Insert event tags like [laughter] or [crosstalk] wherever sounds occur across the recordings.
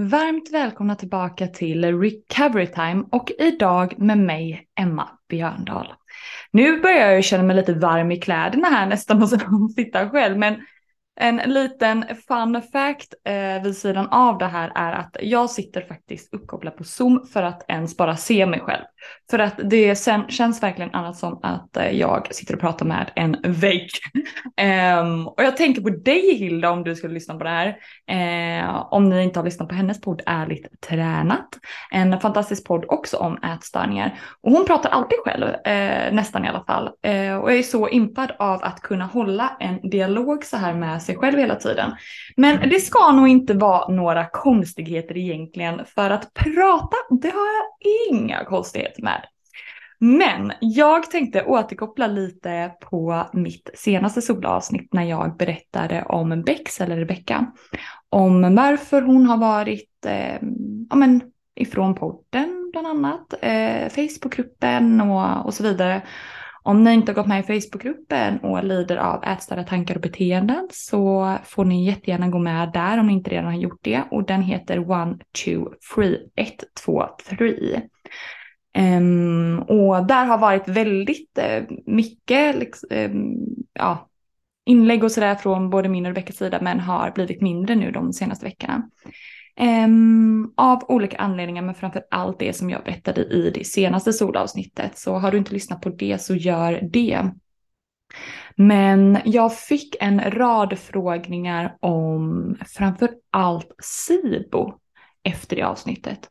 Varmt välkomna tillbaka till Recovery Time och idag med mig Emma Björndal. Nu börjar jag känna mig lite varm i kläderna här nästan [laughs] och sitta själv men en liten fun fact eh, vid sidan av det här är att jag sitter faktiskt uppkopplad på Zoom för att ens bara se mig själv. För att det sen, känns verkligen annat som att eh, jag sitter och pratar med en vägg. um, [laughs] och jag tänker på dig Hilda om du skulle lyssna på det här. Uh, om ni inte har lyssnat på hennes podd Ärligt tränat. En fantastisk podd också om ätstörningar. Och hon pratar alltid själv, uh, nästan i alla fall. Uh, och jag är så impad av att kunna hålla en dialog så här med sig själv hela tiden. Men det ska nog inte vara några konstigheter egentligen för att prata, det har jag inga konstigheter med. Men jag tänkte återkoppla lite på mitt senaste solavsnitt när jag berättade om Bex eller Rebecka. Om varför hon har varit eh, ja, men, ifrån podden bland annat, eh, Facebookgruppen och, och så vidare. Om ni inte har gått med i Facebookgruppen och lider av ätstörda tankar och beteenden så får ni jättegärna gå med där om ni inte redan har gjort det. Och den heter One, Two, Three, 1, 2, 3. Um, och där har varit väldigt uh, mycket liksom, um, ja, inlägg och sådär från både min och Rebeckas sida men har blivit mindre nu de senaste veckorna. Um, av olika anledningar men framför allt det som jag berättade i det senaste solavsnittet. Så har du inte lyssnat på det så gör det. Men jag fick en rad frågningar om framför allt SIBO efter det avsnittet.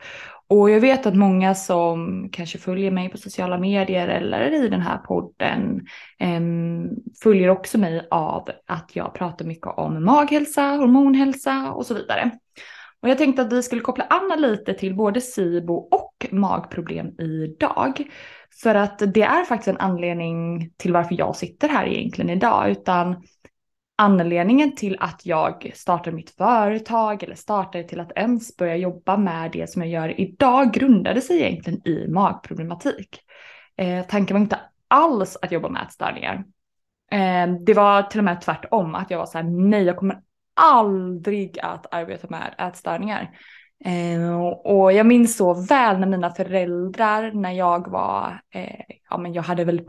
Och jag vet att många som kanske följer mig på sociala medier eller i den här podden eh, följer också mig av att jag pratar mycket om maghälsa, hormonhälsa och så vidare. Och jag tänkte att vi skulle koppla an lite till både SIBO och magproblem idag. För att det är faktiskt en anledning till varför jag sitter här egentligen idag. Utan anledningen till att jag startade mitt företag eller startade till att ens börja jobba med det som jag gör idag grundade sig egentligen i magproblematik. Eh, tanken var inte alls att jobba med ätstörningar. Eh, det var till och med tvärtom, att jag var så här, nej jag kommer aldrig att arbeta med ätstörningar. Eh, och jag minns så väl när mina föräldrar, när jag var, eh, ja men jag hade väl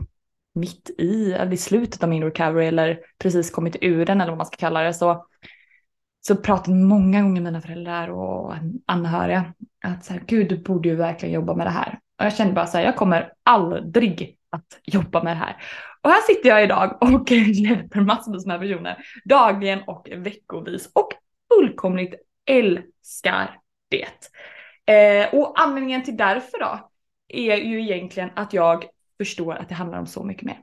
mitt i, eller i slutet av min recovery eller precis kommit ur den eller vad man ska kalla det, så, så pratade många gånger mina föräldrar och anhöriga att så här, gud du borde ju verkligen jobba med det här. Och jag kände bara så här, jag kommer aldrig att jobba med det här. Och här sitter jag idag och [laughs] hjälper massor med personer dagligen och veckovis och fullkomligt älskar det. Eh, och anledningen till därför då är ju egentligen att jag förstår att det handlar om så mycket mer.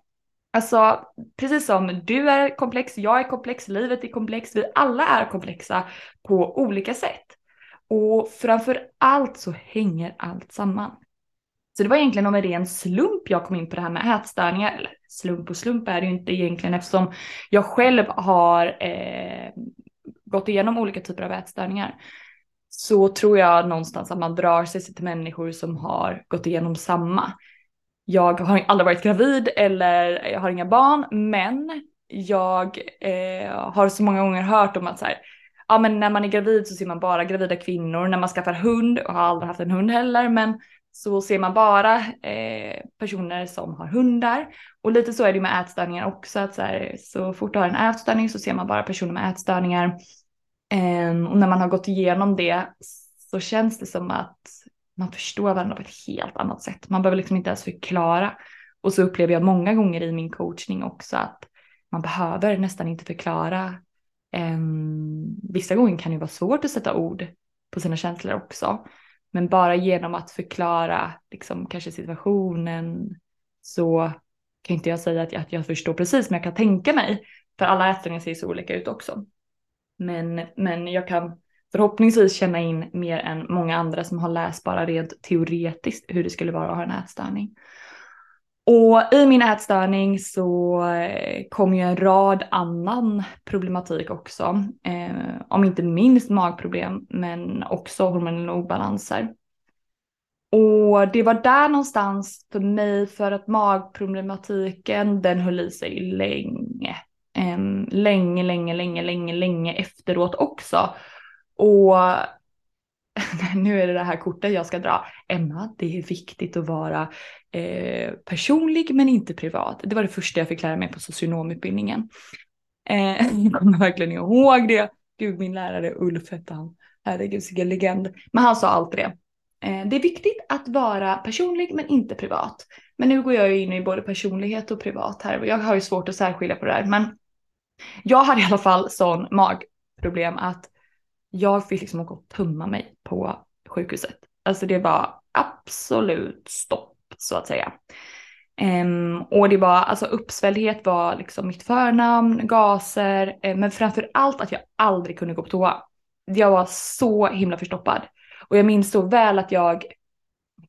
Alltså precis som du är komplex, jag är komplex, livet är komplext, vi alla är komplexa på olika sätt. Och framför allt så hänger allt samman. Så det var egentligen av en ren slump jag kom in på det här med ätstörningar. Eller slump och slump är det ju inte egentligen eftersom jag själv har eh, gått igenom olika typer av ätstörningar. Så tror jag någonstans att man drar sig till människor som har gått igenom samma. Jag har aldrig varit gravid eller jag har inga barn men jag eh, har så många gånger hört om att så här, ja men när man är gravid så ser man bara gravida kvinnor, när man skaffar hund, och har aldrig haft en hund heller, men så ser man bara eh, personer som har hundar. Och lite så är det med ätstörningar också, att så, här, så fort du har en ätstörning så ser man bara personer med ätstörningar. Eh, och när man har gått igenom det så känns det som att man förstår varandra på ett helt annat sätt. Man behöver liksom inte ens förklara. Och så upplever jag många gånger i min coachning också att man behöver nästan inte förklara. Eh, vissa gånger kan det vara svårt att sätta ord på sina känslor också. Men bara genom att förklara liksom, kanske situationen så kan inte jag säga att jag, att jag förstår precis, men jag kan tänka mig. För alla ätstörningar ser så olika ut också. Men, men jag kan förhoppningsvis känna in mer än många andra som har läst bara rent teoretiskt hur det skulle vara att ha en ätstörning. Och i min ätstörning så eh, kom ju en rad annan problematik också. Eh, om inte minst magproblem men också hormonella obalanser. Och det var där någonstans för mig för att magproblematiken den höll i sig länge. Eh, länge, länge, länge, länge, länge efteråt också. Och [laughs] nu är det det här kortet jag ska dra. Emma, det är viktigt att vara eh, personlig men inte privat. Det var det första jag fick lära mig på socionomutbildningen. Eh, [laughs] jag kommer verkligen ihåg det. Gud, min lärare Ulf hette han. Herregud, vilken legend. Men han sa alltid det. Eh, det är viktigt att vara personlig men inte privat. Men nu går jag ju in i både personlighet och privat här. Jag har ju svårt att särskilja på det här. Men jag hade i alla fall sån magproblem att jag fick liksom åka och tömma mig på sjukhuset. Alltså det var absolut stopp så att säga. Um, och det var, alltså uppsvälldhet var liksom mitt förnamn, gaser, eh, men framför allt att jag aldrig kunde gå på toa. Jag var så himla förstoppad. Och jag minns så väl att jag,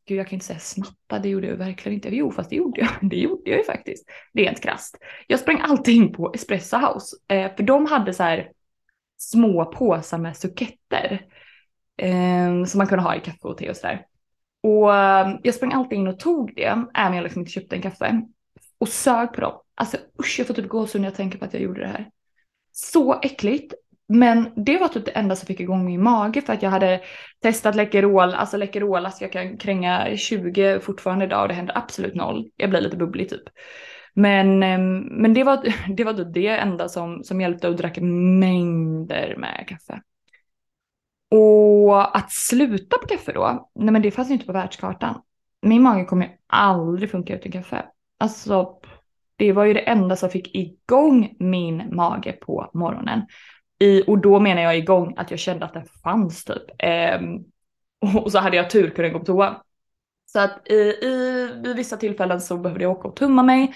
gud jag kan inte säga snatta, det gjorde jag verkligen inte. Jo fast det gjorde jag, [laughs] det gjorde jag ju faktiskt. Rent krasst. Jag sprang alltid in på Espresso House, eh, för de hade så här små påsar med suketter. Eh, som man kunde ha i kaffe och te och sådär. Och eh, jag sprang alltid in och tog det, även om jag liksom inte köpte en kaffe. Och sög på dem. Alltså usch, jag får typ gåshud när jag tänker på att jag gjorde det här. Så äckligt. Men det var typ det enda som fick igång min mage för att jag hade testat Läkerol, alltså Läkerol, alltså jag kan kränga 20 fortfarande idag och det händer absolut noll. Jag blir lite bubblig typ. Men, ehm, men det, var, [laughs] det var typ det enda som, som hjälpte och drack mängder med kaffe. Och att sluta på kaffe då, nej men det fanns ju inte på världskartan. Min mage kommer ju aldrig funka utan kaffe. Alltså, det var ju det enda som fick igång min mage på morgonen. I, och då menar jag igång att jag kände att den fanns typ. Ehm, [laughs] och så hade jag tur kunde gå på toa. Så att i, i, vid vissa tillfällen så behövde jag åka och tumma mig.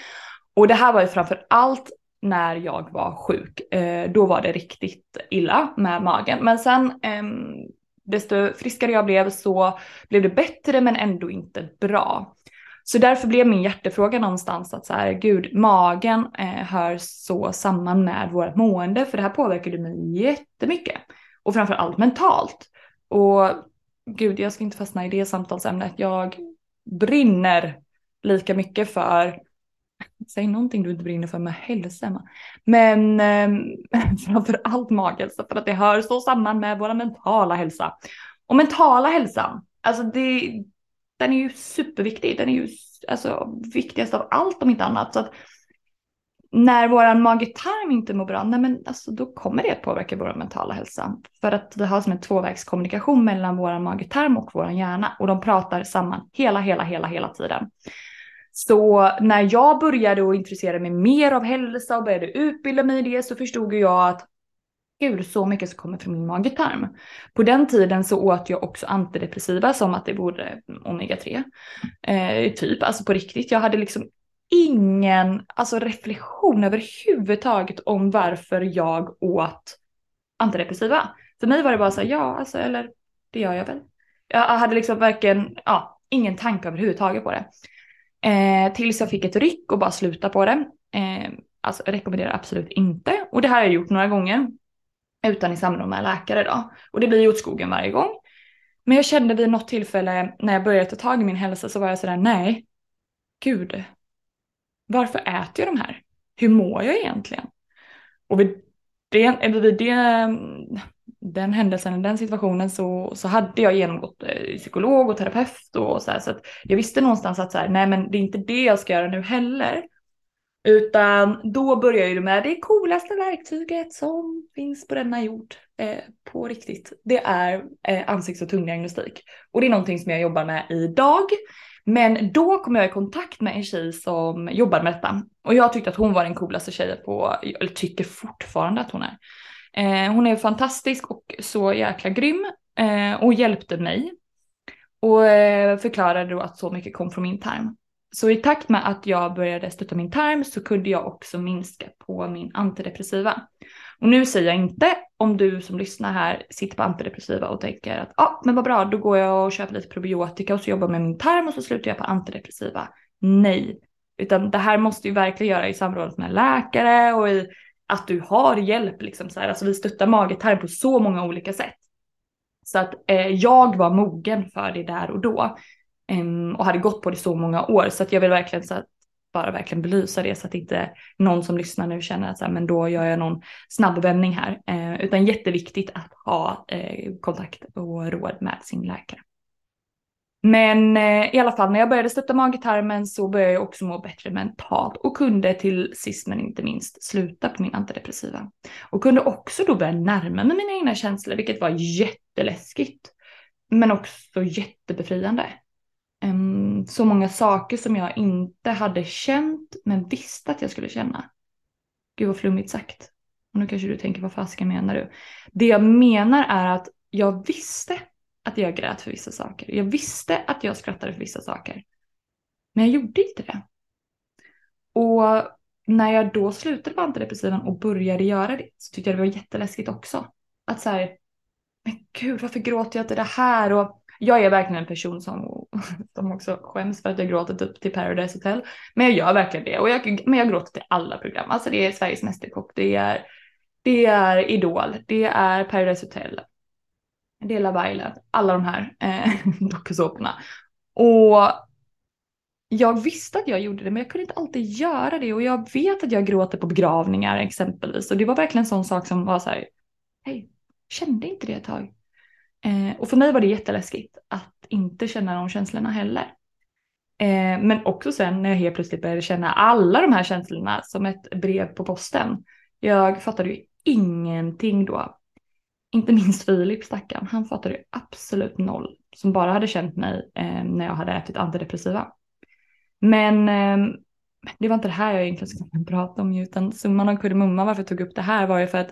Och det här var ju framför allt när jag var sjuk. Eh, då var det riktigt illa med magen. Men sen eh, desto friskare jag blev så blev det bättre men ändå inte bra. Så därför blev min hjärtefråga någonstans att så här, gud, magen eh, hör så samman med vårt mående för det här påverkade mig jättemycket. Och framför allt mentalt. Och gud, jag ska inte fastna i det samtalsämnet. Jag brinner lika mycket för Säg någonting du inte brinner för med hälsa Emma. Men eh, [laughs] framför allt maghälsa för att det hör så samman med vår mentala hälsa. Och mentala hälsan, alltså det, den är ju superviktig. Den är ju alltså, viktigast av allt om inte annat. Så att när vår mage-tarm inte mår bra, nej men alltså då kommer det att påverka vår mentala hälsa. För att det har som en tvåvägskommunikation mellan vår mage-tarm och vår hjärna och de pratar samman hela, hela, hela, hela tiden. Så när jag började att intressera mig mer av hälsa och började utbilda mig i det så förstod jag att gud så mycket som kommer från min magetarm. På den tiden så åt jag också antidepressiva som att det vore omega-3. Eh, typ, alltså på riktigt. Jag hade liksom ingen alltså reflektion överhuvudtaget om varför jag åt antidepressiva. För mig var det bara så här, ja alltså eller det gör jag väl. Jag hade liksom verkligen, ja, ingen tanke överhuvudtaget på det. Eh, tills jag fick ett ryck och bara sluta på det. Eh, alltså rekommenderar absolut inte. Och det här har jag gjort några gånger. Utan i samråd med läkare då. Och det blir ju åt skogen varje gång. Men jag kände vid något tillfälle när jag började ta tag i min hälsa så var jag sådär, nej, gud, varför äter jag de här? Hur mår jag egentligen? Och vid det, vid det den händelsen, den situationen så, så hade jag genomgått eh, psykolog och terapeut och så här, så att jag visste någonstans att så här, nej men det är inte det jag ska göra nu heller. Utan då börjar jag med det coolaste verktyget som finns på denna jord eh, på riktigt. Det är eh, ansikts och tungdiagnostik. Och det är någonting som jag jobbar med idag. Men då kom jag i kontakt med en tjej som jobbar med detta. Och jag tyckte att hon var den coolaste tjejen på, eller tycker fortfarande att hon är. Eh, hon är fantastisk och så jäkla grym eh, och hjälpte mig. Och eh, förklarade då att så mycket kom från min tarm. Så i takt med att jag började stötta min tarm så kunde jag också minska på min antidepressiva. Och nu säger jag inte om du som lyssnar här sitter på antidepressiva och tänker att ja, ah, men vad bra, då går jag och köper lite probiotika och så jobbar med min tarm och så slutar jag på antidepressiva. Nej, utan det här måste ju verkligen göra i samråd med läkare och i att du har hjälp. Liksom så här. Alltså vi stöttar magetarm på så många olika sätt. Så att eh, jag var mogen för det där och då. Eh, och hade gått på det så många år. Så att jag vill verkligen så att bara verkligen belysa det så att inte någon som lyssnar nu känner att så här, men då gör jag någon snabb vändning här. Eh, utan jätteviktigt att ha eh, kontakt och råd med sin läkare. Men eh, i alla fall när jag började stötta magtarmen så började jag också må bättre mentalt och kunde till sist men inte minst sluta på min antidepressiva. Och kunde också då börja närma mig mina egna känslor vilket var jätteläskigt. Men också jättebefriande. Um, så många saker som jag inte hade känt men visste att jag skulle känna. Gud vad flummigt sagt. Och nu kanske du tänker vad fasiken menar du? Det jag menar är att jag visste att jag grät för vissa saker. Jag visste att jag skrattade för vissa saker. Men jag gjorde inte det. Och när jag då slutade på antidepressivan och började göra det så tyckte jag det var jätteläskigt också. Att så här, men gud varför gråter jag till det här? Och jag är verkligen en person som, [laughs] som också skäms för att jag gråter typ till Paradise Hotel. Men jag gör verkligen det. Och jag, men jag gråter till alla program. Alltså det är Sveriges Mästerkock, det är, det är Idol, det är Paradise Hotel, det är Love Island, alla de här eh, [laughs] dokusåporna. Och jag visste att jag gjorde det men jag kunde inte alltid göra det och jag vet att jag gråter på begravningar exempelvis och det var verkligen en sån sak som var så här, hej, kände inte det ett tag. Eh, och för mig var det jätteläskigt att inte känna de känslorna heller. Eh, men också sen när jag helt plötsligt började känna alla de här känslorna som ett brev på posten. Jag fattade ju ingenting då. Inte minst Filip stackaren, han fattade ju absolut noll. Som bara hade känt mig eh, när jag hade ätit antidepressiva. Men eh, det var inte det här jag egentligen skulle [laughs] prata om utan summan av kardemumman varför jag tog upp det här var ju för att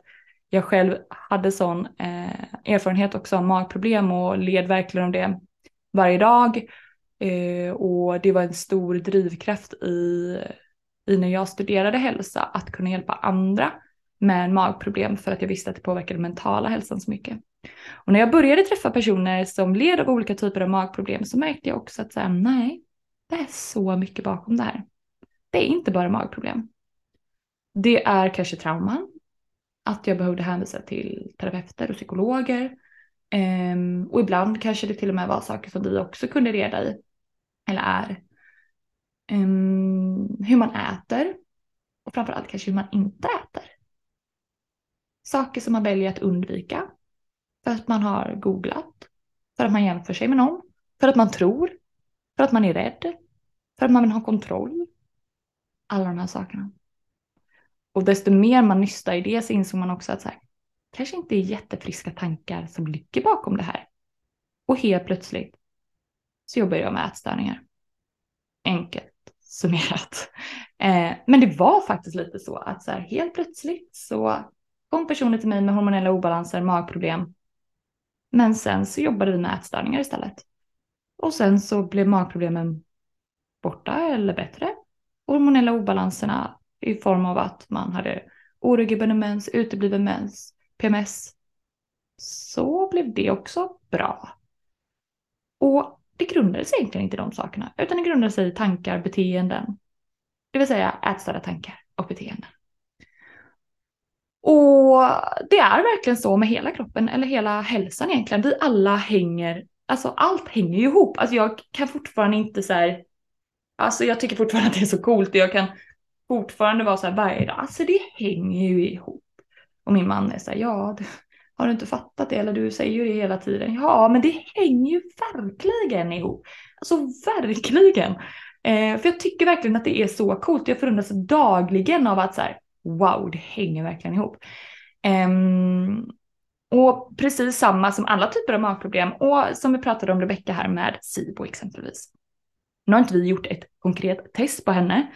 jag själv hade sån eh, erfarenhet också av magproblem och led verkligen av det varje dag. Eh, och det var en stor drivkraft i, i när jag studerade hälsa att kunna hjälpa andra med magproblem för att jag visste att det påverkade mentala hälsan så mycket. Och när jag började träffa personer som led av olika typer av magproblem så märkte jag också att så här, nej, det är så mycket bakom det här. Det är inte bara magproblem. Det är kanske trauman, att jag behövde hänvisa till terapeuter och psykologer. Um, och ibland kanske det till och med var saker som vi också kunde reda i, eller är. Um, hur man äter och framförallt kanske hur man inte äter. Saker som man väljer att undvika för att man har googlat, för att man jämför sig med någon, för att man tror, för att man är rädd, för att man vill ha kontroll. Alla de här sakerna. Och desto mer man nystar i det så insåg man också att så här, kanske inte är jättefriska tankar som ligger bakom det här. Och helt plötsligt så jobbar jag med ätstörningar. Enkelt summerat. Eh, men det var faktiskt lite så att så här, helt plötsligt så kom personer till mig med hormonella obalanser, magproblem. Men sen så jobbade vi med ätstörningar istället. Och sen så blev magproblemen borta eller bättre. Hormonella obalanserna i form av att man hade oregelbunden mens, utebliven mens, PMS. Så blev det också bra. Och det grundade sig egentligen inte i de sakerna, utan det grundade sig i tankar, beteenden. Det vill säga ätstörda tankar och beteenden. Och det är verkligen så med hela kroppen, eller hela hälsan egentligen. Vi alla hänger, alltså allt hänger ju ihop. Alltså jag kan fortfarande inte så här, alltså jag tycker fortfarande att det är så coolt och jag kan fortfarande vara så här varje dag, alltså det hänger ju ihop. Och min man är så här, ja, har du inte fattat det? Eller du säger ju det hela tiden. Ja, men det hänger ju verkligen ihop. Alltså verkligen. Eh, för jag tycker verkligen att det är så coolt. Jag förundras dagligen av att så här, wow, det hänger verkligen ihop. Um, och precis samma som alla typer av magproblem och som vi pratade om Rebecka här med SIBO exempelvis. Nu har inte vi gjort ett konkret test på henne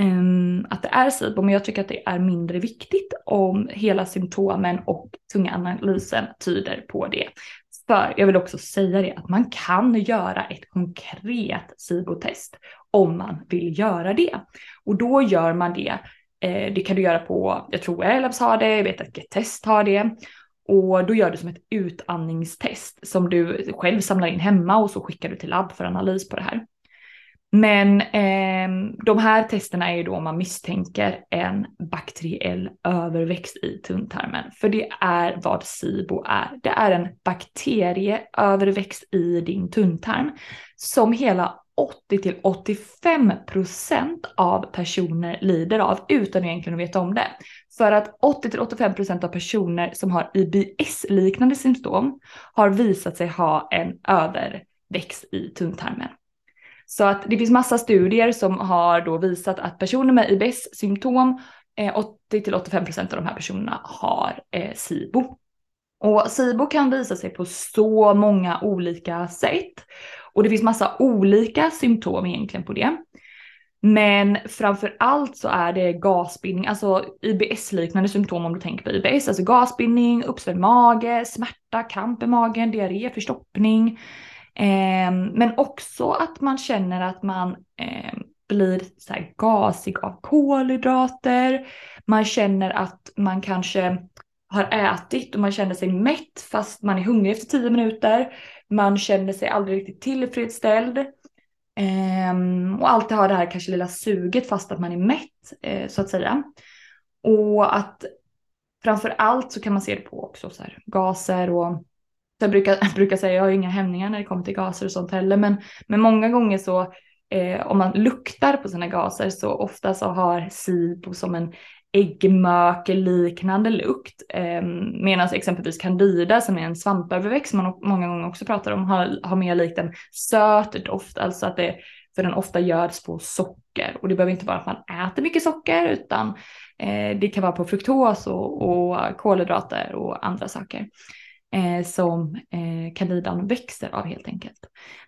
um, att det är SIBO, men jag tycker att det är mindre viktigt om hela symptomen och tunga analysen tyder på det. För jag vill också säga det att man kan göra ett konkret SIBO-test om man vill göra det. Och då gör man det, eh, det kan du göra på, jag tror Airlabs har det, jag vet att Gettest har det. Och då gör du som ett utandningstest som du själv samlar in hemma och så skickar du till labb för analys på det här. Men eh, de här testerna är ju då om man misstänker en bakteriell överväxt i tunntarmen. För det är vad SIBO är. Det är en bakterieöverväxt i din tunntarm som hela 80 till 85 procent av personer lider av utan egentligen att veta om det. För att 80 till 85 procent av personer som har IBS-liknande symptom har visat sig ha en överväxt i tunntarmen. Så att det finns massa studier som har då visat att personer med IBS-symptom, 80 eh, till 85 procent av de här personerna har eh, SIBO. Och SIBO kan visa sig på så många olika sätt. Och det finns massa olika symptom egentligen på det. Men framför allt så är det gasbindning, alltså IBS-liknande symptom om du tänker på IBS, alltså gasbindning, uppsvälld mage, smärta, kramp i magen, diarré, förstoppning. Eh, men också att man känner att man eh, blir så här gasig av kolhydrater. Man känner att man kanske har ätit och man känner sig mätt fast man är hungrig efter tio minuter. Man känner sig aldrig riktigt tillfredsställd. Um, och alltid har det här kanske lilla suget fast att man är mätt eh, så att säga. Och att framför allt så kan man se det på också så här, gaser och så jag brukar, jag [laughs] brukar säga jag har inga hämningar när det kommer till gaser och sånt heller men, men många gånger så eh, om man luktar på sina gaser så ofta så har SIBO som en äggmökelliknande lukt. Eh, Medan exempelvis candida som är en svampöverväxt som man många gånger också pratar om har, har mer likt en söt doft, alltså att det för den ofta göds på socker och det behöver inte vara att man äter mycket socker utan eh, det kan vara på fruktos och, och kolhydrater och andra saker eh, som eh, candidan växer av helt enkelt.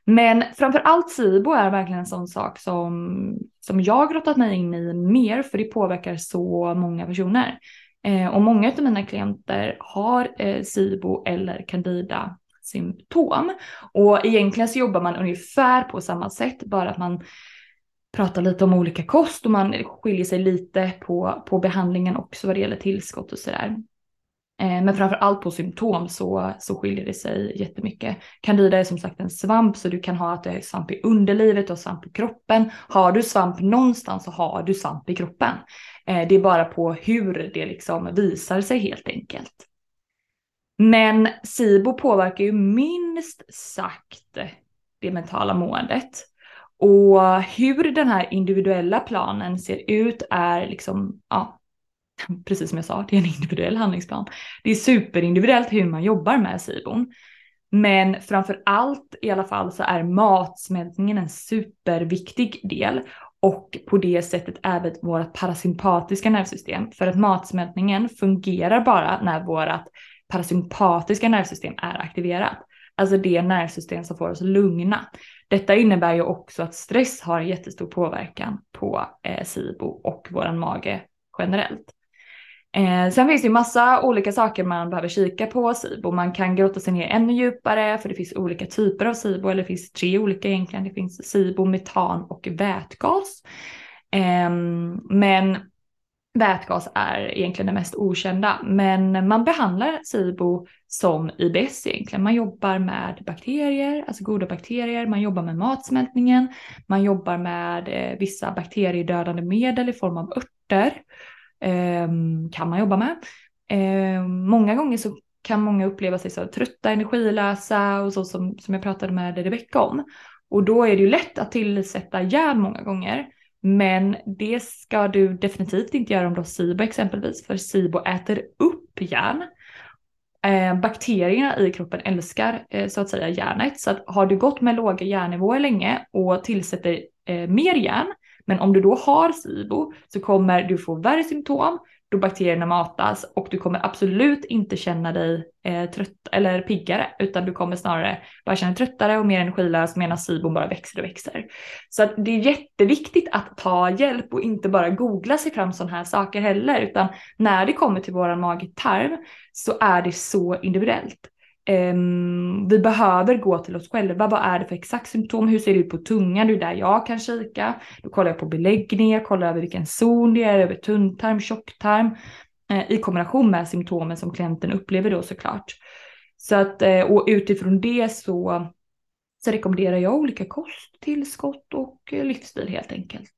Men framför allt SIBO är verkligen en sån sak som, som jag grottat mig in i mer för det påverkar så många personer. Eh, och många av mina klienter har eh, SIBO eller candida symptom. Och egentligen så jobbar man ungefär på samma sätt, bara att man pratar lite om olika kost och man skiljer sig lite på, på behandlingen också vad det gäller tillskott och sådär. Eh, men framför allt på symptom så, så skiljer det sig jättemycket. Candida är som sagt en svamp så du kan ha att det är svamp i underlivet och svamp i kroppen. Har du svamp någonstans så har du svamp i kroppen. Eh, det är bara på hur det liksom visar sig helt enkelt. Men SIBO påverkar ju minst sagt det mentala måendet. Och hur den här individuella planen ser ut är liksom, ja, [laughs] precis som jag sa, det är en individuell handlingsplan. Det är superindividuellt hur man jobbar med SIBON. Men framför allt i alla fall så är matsmältningen en superviktig del och på det sättet även vårt parasympatiska nervsystem. För att matsmältningen fungerar bara när vårt parasympatiska nervsystem är aktiverat. Alltså det nervsystem som får oss lugna. Detta innebär ju också att stress har jättestor påverkan på eh, SIBO och våran mage generellt. Eh, sen finns det ju massa olika saker man behöver kika på SIBO. Man kan grotta sig ner ännu djupare för det finns olika typer av SIBO, eller det finns tre olika egentligen. Det finns SIBO, metan och vätgas. Eh, men vätgas är egentligen det mest okända, men man behandlar SIBO som IBS egentligen. Man jobbar med bakterier, alltså goda bakterier, man jobbar med matsmältningen, man jobbar med eh, vissa bakteriedödande medel i form av örter Ehm, kan man jobba med. Ehm, många gånger så kan många uppleva sig så trötta, energilösa och så som, som jag pratade med Rebecka om. Och då är det ju lätt att tillsätta järn många gånger. Men det ska du definitivt inte göra om du har SIBO exempelvis, för SIBO äter upp järn. Eh, bakterierna i kroppen älskar eh, så att säga järnet, så att har du gått med låga järnnivåer länge och tillsätter eh, mer järn men om du då har SIBO så kommer du få värre symptom då bakterierna matas och du kommer absolut inte känna dig eh, trött eller piggare utan du kommer snarare bara känna dig tröttare och mer energilös medan SIBO bara växer och växer. Så att det är jätteviktigt att ta hjälp och inte bara googla sig fram sådana här saker heller utan när det kommer till våran magtarm så är det så individuellt. Um, vi behöver gå till oss själva. Vad är det för exakt symptom? Hur ser det ut på tungan? Det är där jag kan kika. Då kollar jag på beläggningar, kollar över vilken zon det är, över tunntarm, tjocktarm. Eh, I kombination med symptomen som klienten upplever då såklart. Så att, eh, och utifrån det så, så rekommenderar jag olika kosttillskott och eh, livsstil helt enkelt.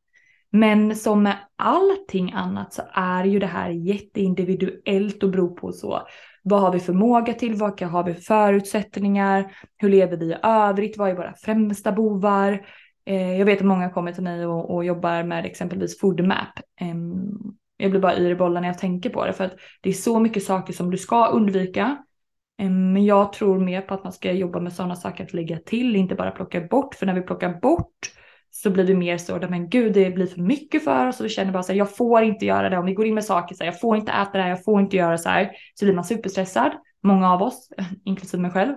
Men som med allting annat så är ju det här jätteindividuellt och beror på så vad har vi förmåga till? Vad har vi för förutsättningar? Hur lever vi i övrigt? Vad är våra främsta bovar? Eh, jag vet att många kommer till mig och, och jobbar med exempelvis FoodMap. Eh, jag blir bara yr i bollen när jag tänker på det för att det är så mycket saker som du ska undvika. Men jag tror mer på att man ska jobba med sådana saker att lägga till, inte bara plocka bort. För när vi plockar bort så blir det mer så, men gud det blir för mycket för oss och vi känner bara så här, jag får inte göra det. Om vi går in med saker så här, jag får inte äta det här, jag får inte göra så här. Så blir man superstressad, många av oss, [laughs] inklusive mig själv.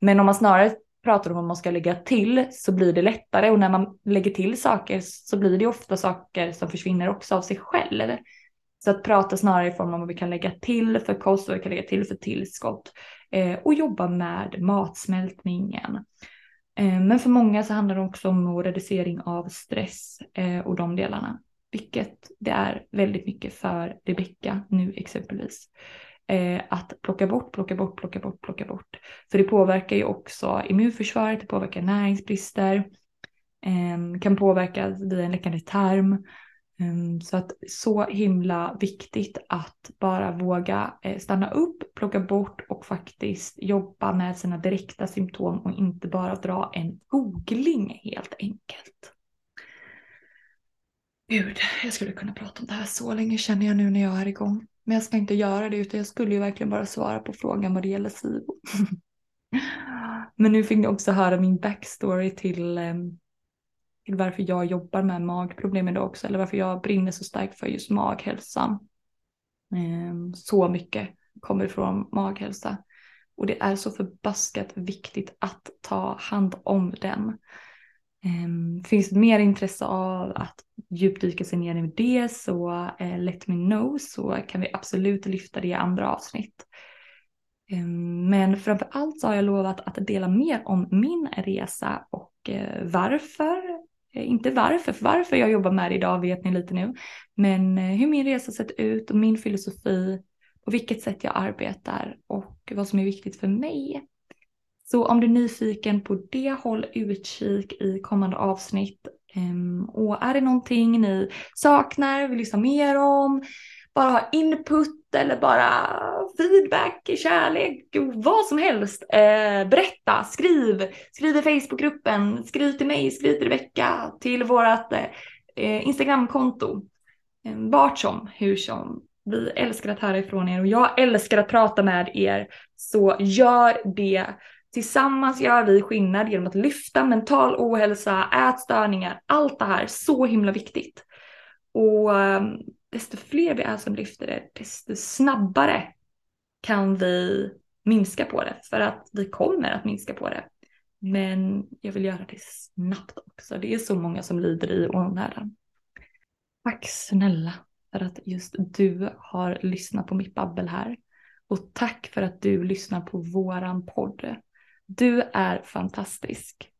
Men om man snarare pratar om vad man ska lägga till så blir det lättare och när man lägger till saker så blir det ofta saker som försvinner också av sig själv. Så att prata snarare i form av vad vi kan lägga till för kost och vad vi kan lägga till för tillskott eh, och jobba med matsmältningen. Eh, men för många så handlar det också om reducering av stress eh, och de delarna, vilket det är väldigt mycket för Rebecka nu exempelvis eh, att plocka bort, plocka bort, plocka bort, plocka bort. För det påverkar ju också immunförsvaret, det påverkar näringsbrister, kan påverka via en läckande tarm. Ehm, så att så himla viktigt att bara våga eh, stanna upp, plocka bort och faktiskt jobba med sina direkta symptom och inte bara dra en googling helt enkelt. Gud, jag skulle kunna prata om det här så länge känner jag nu när jag är igång. Men jag ska inte göra det utan jag skulle ju verkligen bara svara på frågan vad det gäller SIBO. [laughs] Men nu fick ni också höra min backstory till, ehm, till varför jag jobbar med magproblem idag också. Eller varför jag brinner så starkt för just maghälsan. Ehm, så mycket kommer från maghälsa. Och det är så förbaskat viktigt att ta hand om den. Ehm, finns det mer intresse av att djupdyka sig ner i det så eh, let me know så kan vi absolut lyfta det i andra avsnitt. Ehm, men framför allt så har jag lovat att dela mer om min resa och eh, varför. Eh, inte varför, för varför jag jobbar med det idag vet ni lite nu. Men eh, hur min resa sett ut och min filosofi, på vilket sätt jag arbetar och vad som är viktigt för mig. Så om du är nyfiken på det, håll utkik i kommande avsnitt. Ehm, och är det någonting ni saknar, vill lyssna mer om, bara ha input eller bara feedback, kärlek, vad som helst. Eh, berätta, skriv, skriv i Facebookgruppen, skriv till mig, skriv till Rebecka, till vårt eh, Instagramkonto. Eh, vart som, hur som. Vi älskar att höra ifrån er och jag älskar att prata med er. Så gör det. Tillsammans gör vi skillnad genom att lyfta mental ohälsa, ätstörningar, allt det här. Så himla viktigt. Och ehm, desto fler vi är som lyfter det, desto snabbare kan vi minska på det. För att vi kommer att minska på det. Men jag vill göra det snabbt också. Det är så många som lider i onödan. Tack snälla för att just du har lyssnat på mitt babbel här. Och tack för att du lyssnar på våran podd. Du är fantastisk.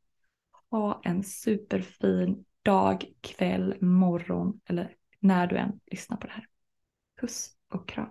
Ha en superfin dag, kväll, morgon eller när du än lyssnar på det här. Puss och kram.